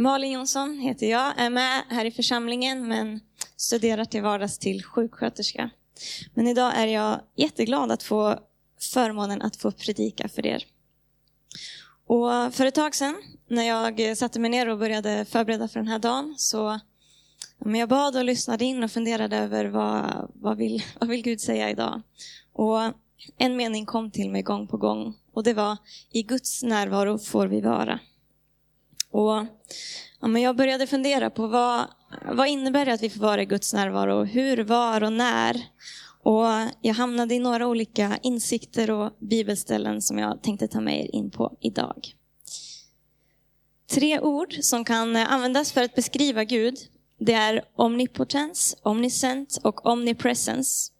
Malin Jonsson heter jag, är med här i församlingen men studerar till vardags till sjuksköterska. Men idag är jag jätteglad att få förmånen att få predika för er. Och för ett tag sedan när jag satte mig ner och började förbereda för den här dagen så jag bad och lyssnade in och funderade över vad, vad, vill, vad vill Gud säga idag. Och en mening kom till mig gång på gång och det var i Guds närvaro får vi vara. Och ja, men jag började fundera på vad, vad innebär det att vi får vara i Guds närvaro? Hur, var och när? Och jag hamnade i några olika insikter och bibelställen som jag tänkte ta med er in på idag. Tre ord som kan användas för att beskriva Gud, det är omnipotens, omniscient och omnipresence.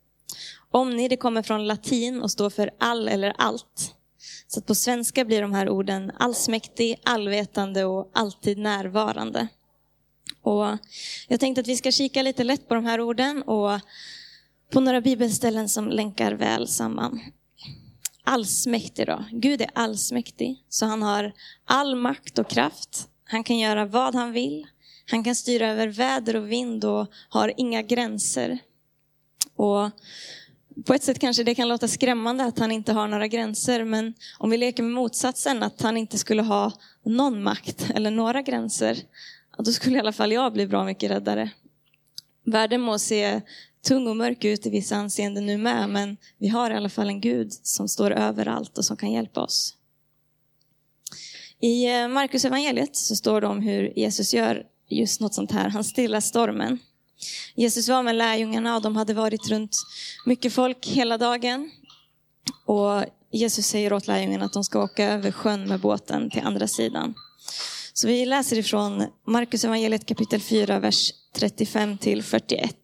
Omni det kommer från latin och står för all eller allt. Så på svenska blir de här orden allsmäktig, allvetande och alltid närvarande. Och jag tänkte att vi ska kika lite lätt på de här orden och på några bibelställen som länkar väl samman. Allsmäktig då. Gud är allsmäktig, så han har all makt och kraft. Han kan göra vad han vill. Han kan styra över väder och vind och har inga gränser. Och på ett sätt kanske det kan låta skrämmande att han inte har några gränser, men om vi leker med motsatsen, att han inte skulle ha någon makt eller några gränser, då skulle i alla fall jag bli bra mycket räddare. Världen må se tung och mörk ut i vissa anseenden nu med, men vi har i alla fall en Gud som står överallt och som kan hjälpa oss. I eh, Markus evangeliet så står det om hur Jesus gör just något sånt här. Han stillar stormen. Jesus var med lärjungarna och de hade varit runt mycket folk hela dagen. Och Jesus säger åt lärjungarna att de ska åka över sjön med båten till andra sidan. Så vi läser ifrån Markus evangeliet kapitel 4, vers 35 till 41.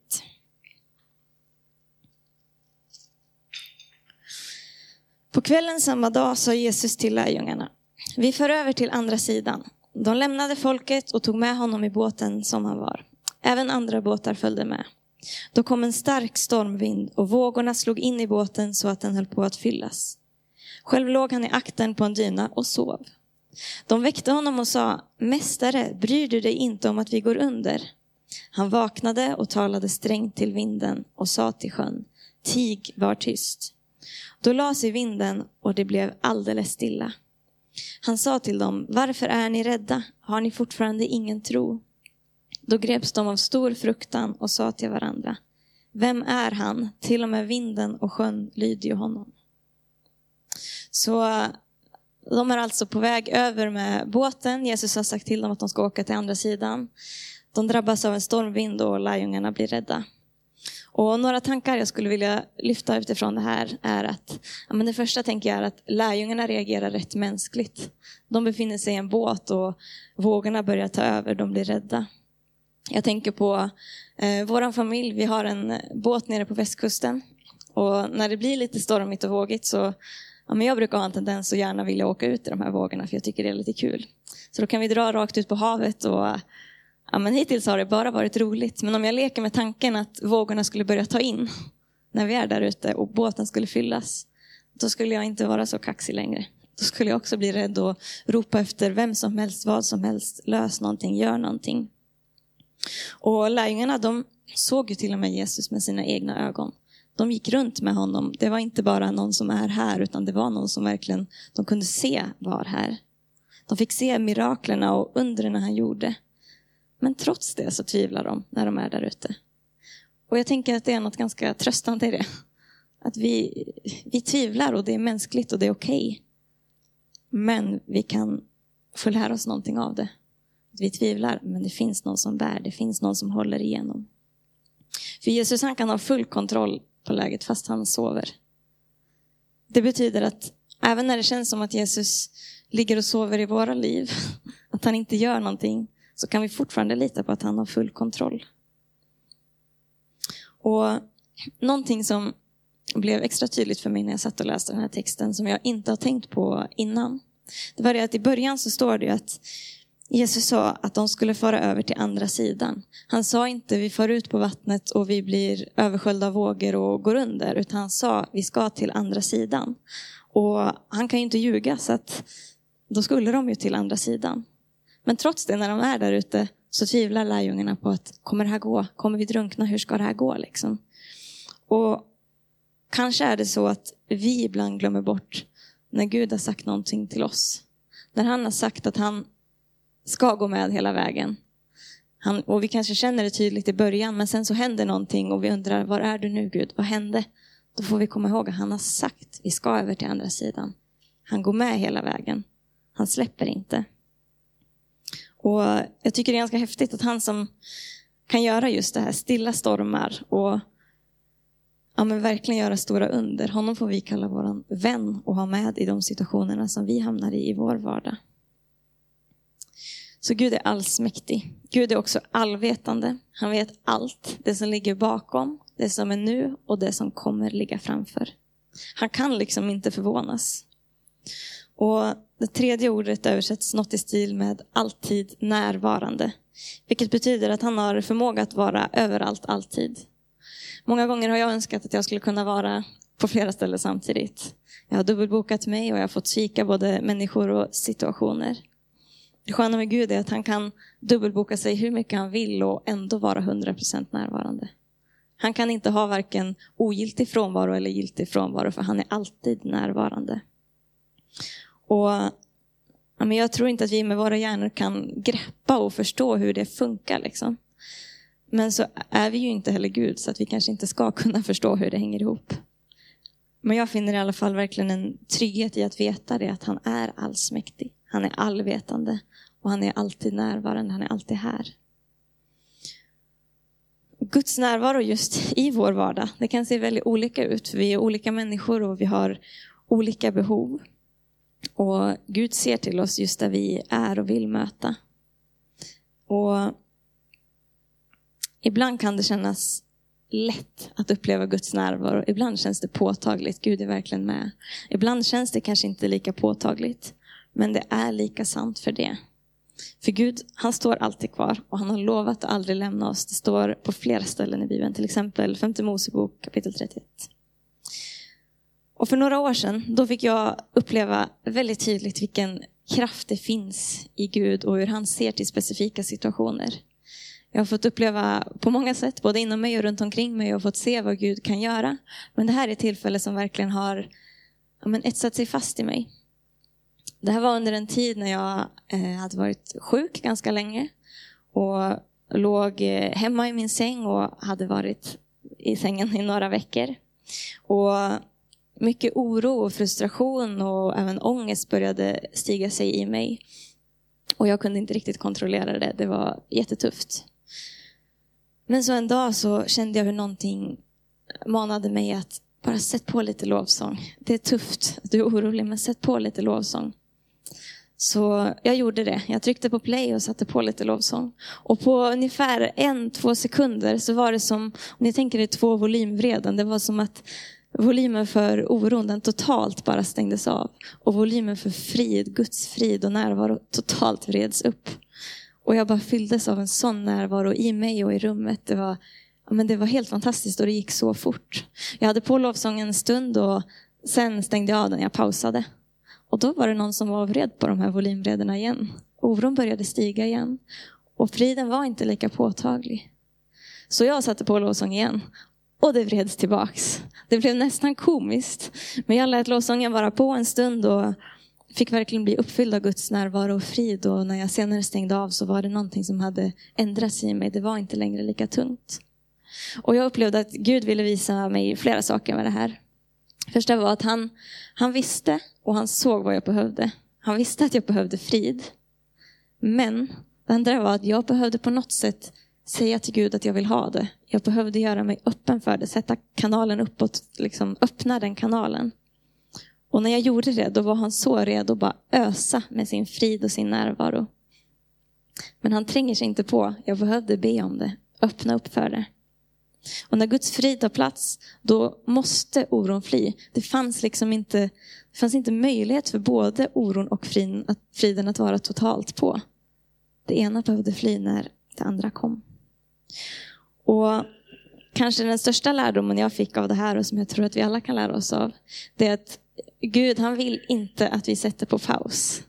På kvällen samma dag sa Jesus till lärjungarna, vi för över till andra sidan. De lämnade folket och tog med honom i båten som han var. Även andra båtar följde med. Då kom en stark stormvind och vågorna slog in i båten så att den höll på att fyllas. Själv låg han i akten på en dyna och sov. De väckte honom och sa, Mästare, bryr du dig inte om att vi går under? Han vaknade och talade strängt till vinden och sa till sjön, Tig, var tyst. Då la sig vinden och det blev alldeles stilla. Han sa till dem, varför är ni rädda? Har ni fortfarande ingen tro? Då greps de av stor fruktan och sa till varandra, vem är han? Till och med vinden och sjön lyder ju honom. Så de är alltså på väg över med båten. Jesus har sagt till dem att de ska åka till andra sidan. De drabbas av en stormvind och lärjungarna blir rädda. Och några tankar jag skulle vilja lyfta utifrån det här är att, ja, men det första tänker jag är att lärjungarna reagerar rätt mänskligt. De befinner sig i en båt och vågorna börjar ta över, de blir rädda. Jag tänker på eh, vår familj, vi har en eh, båt nere på västkusten. Och när det blir lite stormigt och vågigt så ja, men jag brukar ha en tendens att gärna vilja åka ut i de här vågorna för jag tycker det är lite kul. Så då kan vi dra rakt ut på havet och ja, men hittills har det bara varit roligt. Men om jag leker med tanken att vågorna skulle börja ta in när vi är där ute och båten skulle fyllas, då skulle jag inte vara så kaxig längre. Då skulle jag också bli rädd och ropa efter vem som helst, vad som helst, lös någonting, gör någonting. Och lärjungarna de såg ju till och med Jesus med sina egna ögon. De gick runt med honom. Det var inte bara någon som är här, utan det var någon som verkligen de kunde se var här. De fick se miraklerna och undren han gjorde. Men trots det så tvivlar de när de är där ute. Och jag tänker att det är något ganska tröstande i det. Att vi, vi tvivlar och det är mänskligt och det är okej. Okay. Men vi kan få lära oss någonting av det. Vi tvivlar, men det finns någon som bär, det finns någon som håller igenom. För Jesus han kan ha full kontroll på läget fast han sover. Det betyder att även när det känns som att Jesus ligger och sover i våra liv, att han inte gör någonting, så kan vi fortfarande lita på att han har full kontroll. Och någonting som blev extra tydligt för mig när jag satt och läste den här texten som jag inte har tänkt på innan. Det var det att i början så står det ju att Jesus sa att de skulle föra över till andra sidan. Han sa inte vi far ut på vattnet och vi blir översköljda av vågor och går under. Utan han sa vi ska till andra sidan. Och han kan ju inte ljuga så att då skulle de ju till andra sidan. Men trots det när de är där ute så tvivlar lärjungarna på att kommer det här gå? Kommer vi drunkna? Hur ska det här gå? Liksom? Och kanske är det så att vi ibland glömmer bort när Gud har sagt någonting till oss. När han har sagt att han ska gå med hela vägen. Han, och vi kanske känner det tydligt i början, men sen så händer någonting och vi undrar, var är du nu Gud? Vad hände? Då får vi komma ihåg att han har sagt, vi ska över till andra sidan. Han går med hela vägen. Han släpper inte. Och jag tycker det är ganska häftigt att han som kan göra just det här, stilla stormar och ja, men verkligen göra stora under. Honom får vi kalla vår vän och ha med i de situationerna som vi hamnar i i vår vardag. Så Gud är allsmäktig. Gud är också allvetande. Han vet allt. Det som ligger bakom, det som är nu och det som kommer ligga framför. Han kan liksom inte förvånas. Och det tredje ordet översätts något i stil med alltid närvarande. Vilket betyder att han har förmåga att vara överallt, alltid. Många gånger har jag önskat att jag skulle kunna vara på flera ställen samtidigt. Jag har dubbelbokat mig och jag har fått svika både människor och situationer. Det sköna med Gud är att han kan dubbelboka sig hur mycket han vill och ändå vara 100% närvarande. Han kan inte ha varken ogiltig frånvaro eller giltig frånvaro för han är alltid närvarande. Och jag tror inte att vi med våra hjärnor kan greppa och förstå hur det funkar. Liksom. Men så är vi ju inte heller Gud, så att vi kanske inte ska kunna förstå hur det hänger ihop. Men jag finner i alla fall verkligen en trygghet i att veta det, att han är allsmäktig. Han är allvetande och han är alltid närvarande, han är alltid här. Guds närvaro just i vår vardag, det kan se väldigt olika ut, för vi är olika människor och vi har olika behov. Och Gud ser till oss just där vi är och vill möta. Och ibland kan det kännas lätt att uppleva Guds närvaro. Ibland känns det påtagligt, Gud är verkligen med. Ibland känns det kanske inte lika påtagligt, men det är lika sant för det. För Gud, han står alltid kvar och han har lovat att aldrig lämna oss. Det står på flera ställen i Bibeln, till exempel 5 Mosebok kapitel 31. Och för några år sedan, då fick jag uppleva väldigt tydligt vilken kraft det finns i Gud och hur han ser till specifika situationer. Jag har fått uppleva på många sätt, både inom mig och runt omkring mig, och fått se vad Gud kan göra. Men det här är ett tillfälle som verkligen har ja, men etsat sig fast i mig. Det här var under en tid när jag eh, hade varit sjuk ganska länge och låg eh, hemma i min säng och hade varit i sängen i några veckor. Och mycket oro och frustration och även ångest började stiga sig i mig. Och jag kunde inte riktigt kontrollera det. Det var jättetufft. Men så en dag så kände jag hur någonting manade mig att bara sätt på lite lovsång. Det är tufft, du är orolig, men sätt på lite lovsång. Så jag gjorde det. Jag tryckte på play och satte på lite lovsång. Och på ungefär en, två sekunder så var det som, om ni tänker er två volymvreden, det var som att volymen för oron den totalt bara stängdes av. Och volymen för frid, Guds frid och närvaro totalt vreds upp. Och jag bara fylldes av en sån närvaro i mig och i rummet. Det var, men det var helt fantastiskt och det gick så fort. Jag hade på lovsången en stund och sen stängde jag av den, jag pausade. Och då var det någon som var vred på de här volymvrederna igen. Oron började stiga igen. Och friden var inte lika påtaglig. Så jag satte på lovsång igen. Och det vreds tillbaks. Det blev nästan komiskt. Men jag lät lovsången vara på en stund och fick verkligen bli uppfylld av Guds närvaro och frid. Och när jag senare stängde av så var det någonting som hade ändrats i mig. Det var inte längre lika tungt. Och jag upplevde att Gud ville visa mig flera saker med det här. Första var att han, han visste och han såg vad jag behövde. Han visste att jag behövde frid. Men det andra var att jag behövde på något sätt säga till Gud att jag vill ha det. Jag behövde göra mig öppen för det, sätta kanalen uppåt, liksom öppna den kanalen. Och när jag gjorde det, då var han så redo att bara ösa med sin frid och sin närvaro. Men han tränger sig inte på. Jag behövde be om det, öppna upp för det. Och när Guds frid tar plats, då måste oron fly. Det fanns liksom inte, det fanns inte möjlighet för både oron och friden att, friden att vara totalt på. Det ena behövde fly när det andra kom. Och kanske den största lärdomen jag fick av det här och som jag tror att vi alla kan lära oss av, det är att Gud han vill inte att vi sätter på paus.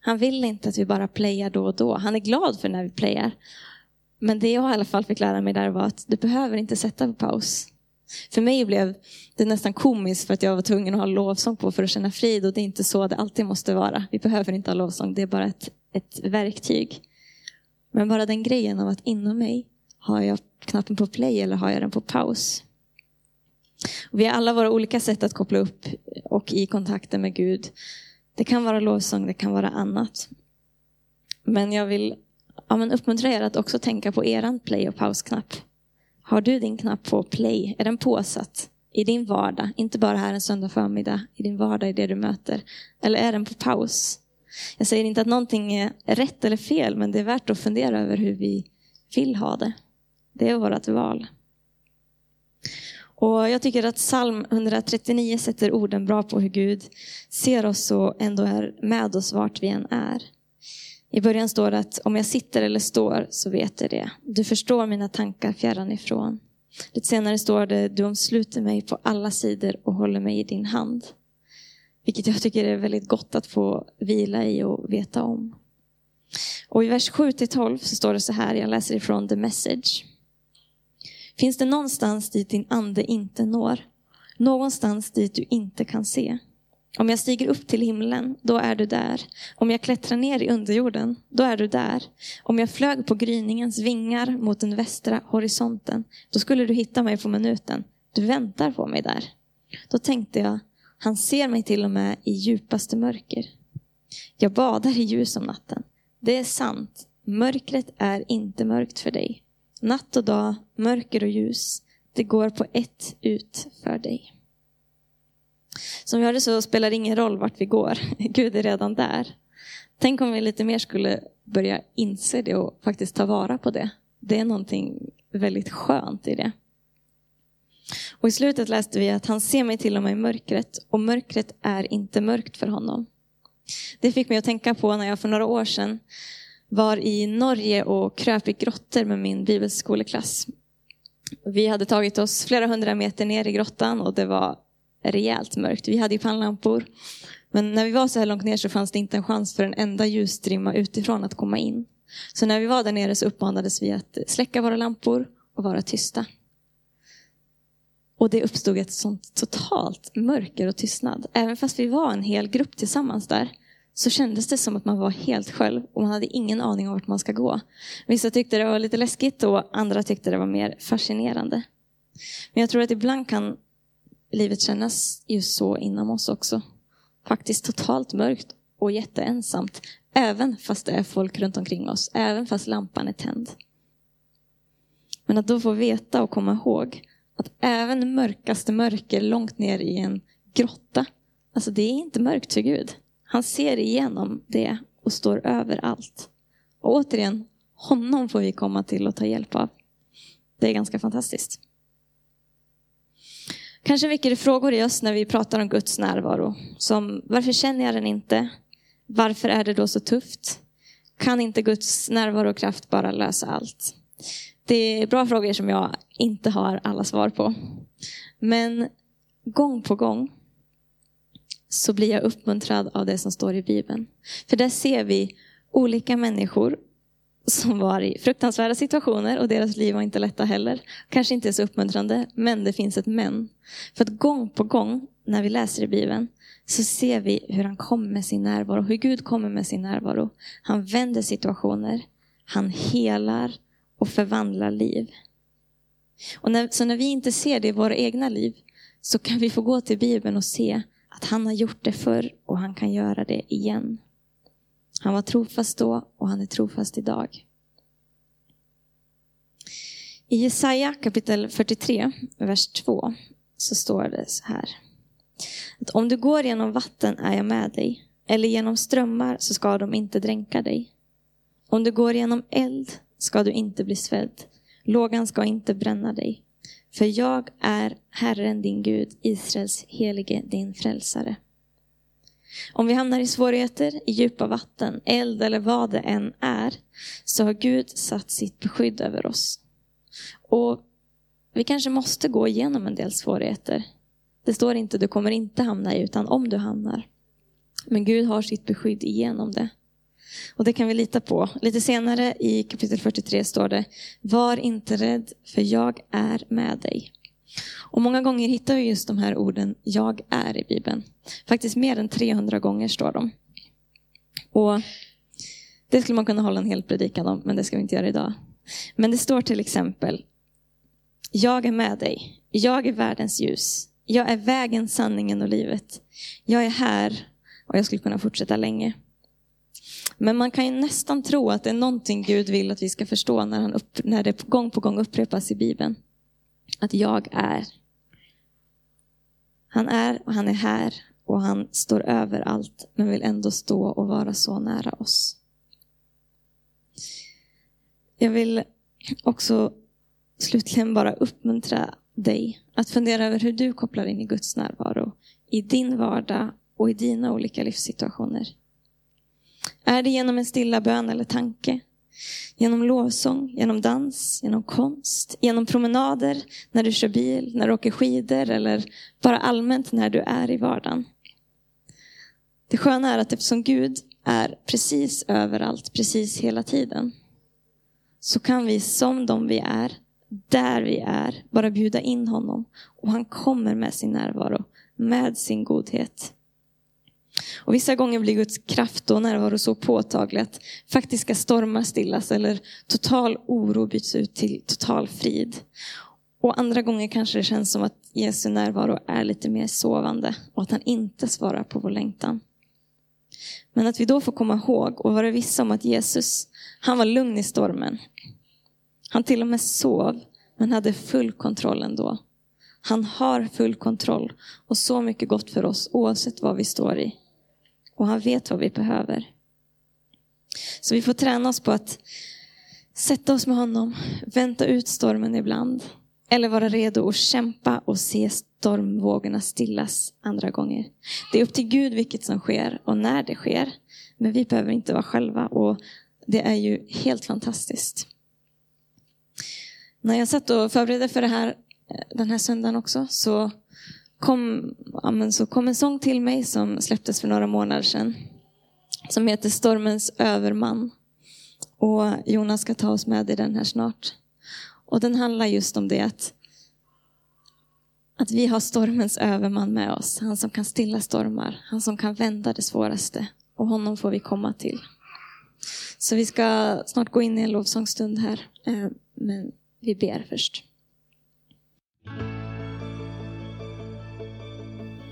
Han vill inte att vi bara playar då och då. Han är glad för när vi playar. Men det jag i alla fall fick lära mig där var att du behöver inte sätta på paus. För mig blev det nästan komiskt för att jag var tvungen att ha lovsång på för att känna frid och det är inte så det alltid måste vara. Vi behöver inte ha lovsång, det är bara ett, ett verktyg. Men bara den grejen av att inom mig har jag knappen på play eller har jag den på paus? Och vi har alla våra olika sätt att koppla upp och i kontakten med Gud. Det kan vara lovsång, det kan vara annat. Men jag vill ja, men uppmuntra er att också tänka på eran play och pausknapp. Har du din knapp på play? Är den påsatt i din vardag? Inte bara här en söndag förmiddag, i din vardag, i det du möter. Eller är den på paus? Jag säger inte att någonting är rätt eller fel, men det är värt att fundera över hur vi vill ha det. Det är vårt val. Och Jag tycker att psalm 139 sätter orden bra på hur Gud ser oss och ändå är med oss vart vi än är. I början står det att om jag sitter eller står så vet jag det. Du förstår mina tankar fjärran ifrån. Lite senare står det, du omsluter mig på alla sidor och håller mig i din hand. Vilket jag tycker är väldigt gott att få vila i och veta om. Och i vers 7-12 så står det så här, jag läser ifrån the message. Finns det någonstans dit din ande inte når? Någonstans dit du inte kan se? Om jag stiger upp till himlen, då är du där. Om jag klättrar ner i underjorden, då är du där. Om jag flög på gryningens vingar mot den västra horisonten, då skulle du hitta mig på minuten. Du väntar på mig där. Då tänkte jag, han ser mig till och med i djupaste mörker. Jag badar i ljus om natten. Det är sant, mörkret är inte mörkt för dig. Natt och dag, mörker och ljus, det går på ett ut för dig. Som vi hörde så spelar det ingen roll vart vi går. Gud är redan där. Tänk om vi lite mer skulle börja inse det och faktiskt ta vara på det. Det är någonting väldigt skönt i det. Och i slutet läste vi att han ser mig till och med i mörkret och mörkret är inte mörkt för honom. Det fick mig att tänka på när jag för några år sedan var i Norge och kröp i grottor med min bibelskoleklass. Vi hade tagit oss flera hundra meter ner i grottan och det var rejält mörkt. Vi hade ju pannlampor. Men när vi var så här långt ner så fanns det inte en chans för en enda ljusstrimma utifrån att komma in. Så när vi var där nere så uppmanades vi att släcka våra lampor och vara tysta. Och det uppstod ett sånt totalt mörker och tystnad. Även fast vi var en hel grupp tillsammans där så kändes det som att man var helt själv och man hade ingen aning om vart man ska gå. Vissa tyckte det var lite läskigt och andra tyckte det var mer fascinerande. Men jag tror att ibland kan livet kännas just så inom oss också. Faktiskt totalt mörkt och jätteensamt. Även fast det är folk runt omkring oss. Även fast lampan är tänd. Men att då få veta och komma ihåg att även mörkaste mörker långt ner i en grotta, alltså det är inte mörkt för Gud. Han ser igenom det och står över allt. Och återigen, honom får vi komma till och ta hjälp av. Det är ganska fantastiskt. Kanske väcker det frågor i oss när vi pratar om Guds närvaro. Som varför känner jag den inte? Varför är det då så tufft? Kan inte Guds närvaro och kraft bara lösa allt? Det är bra frågor som jag inte har alla svar på. Men gång på gång så blir jag uppmuntrad av det som står i Bibeln. För där ser vi olika människor som var i fruktansvärda situationer och deras liv var inte lätta heller. Kanske inte så uppmuntrande, men det finns ett men. För att gång på gång när vi läser i Bibeln så ser vi hur han kommer med sin närvaro, hur Gud kommer med sin närvaro. Han vänder situationer, han helar och förvandlar liv. Och när, så när vi inte ser det i våra egna liv så kan vi få gå till Bibeln och se att han har gjort det förr och han kan göra det igen. Han var trofast då och han är trofast idag. I Jesaja kapitel 43, vers 2, så står det så här. Att om du går genom vatten är jag med dig, eller genom strömmar så ska de inte dränka dig. Om du går genom eld ska du inte bli svälld, lågan ska inte bränna dig. För jag är Herren din Gud, Israels helige, din frälsare. Om vi hamnar i svårigheter, i djupa vatten, eld eller vad det än är, så har Gud satt sitt beskydd över oss. Och vi kanske måste gå igenom en del svårigheter. Det står inte du kommer inte hamna i, utan om du hamnar. Men Gud har sitt beskydd igenom det. Och det kan vi lita på. Lite senare i kapitel 43 står det, var inte rädd, för jag är med dig. Och många gånger hittar vi just de här orden, jag är i Bibeln. Faktiskt mer än 300 gånger står de. Och det skulle man kunna hålla en hel predikan om, men det ska vi inte göra idag. Men det står till exempel, jag är med dig. Jag är världens ljus. Jag är vägen, sanningen och livet. Jag är här och jag skulle kunna fortsätta länge. Men man kan ju nästan tro att det är någonting Gud vill att vi ska förstå när, han upp, när det gång på gång upprepas i Bibeln. Att jag är. Han är och han är här och han står över allt men vill ändå stå och vara så nära oss. Jag vill också slutligen bara uppmuntra dig att fundera över hur du kopplar in i Guds närvaro i din vardag och i dina olika livssituationer. Är det genom en stilla bön eller tanke? Genom lovsång, genom dans, genom konst, genom promenader, när du kör bil, när du åker skidor eller bara allmänt när du är i vardagen. Det sköna är att eftersom Gud är precis överallt, precis hela tiden, så kan vi som de vi är, där vi är, bara bjuda in honom. Och han kommer med sin närvaro, med sin godhet. Och vissa gånger blir Guds kraft och närvaro så påtaglig att faktiska stormar stillas eller total oro byts ut till total frid. Och andra gånger kanske det känns som att Jesu närvaro är lite mer sovande och att han inte svarar på vår längtan. Men att vi då får komma ihåg och vara vissa om att Jesus, han var lugn i stormen. Han till och med sov, men hade full kontroll ändå. Han har full kontroll och så mycket gott för oss oavsett vad vi står i. Och han vet vad vi behöver. Så vi får träna oss på att sätta oss med honom, vänta ut stormen ibland. Eller vara redo att kämpa och se stormvågorna stillas andra gånger. Det är upp till Gud vilket som sker och när det sker. Men vi behöver inte vara själva och det är ju helt fantastiskt. När jag satt och förberedde för det här eh, den här söndagen också så kom, ja, men så kom en sång till mig som släpptes för några månader sedan. Som heter Stormens överman. Och Jonas ska ta oss med i den här snart. Och den handlar just om det att, att vi har stormens överman med oss. Han som kan stilla stormar, han som kan vända det svåraste. Och honom får vi komma till. Så vi ska snart gå in i en lovsångsstund här. Eh, men vi ber först.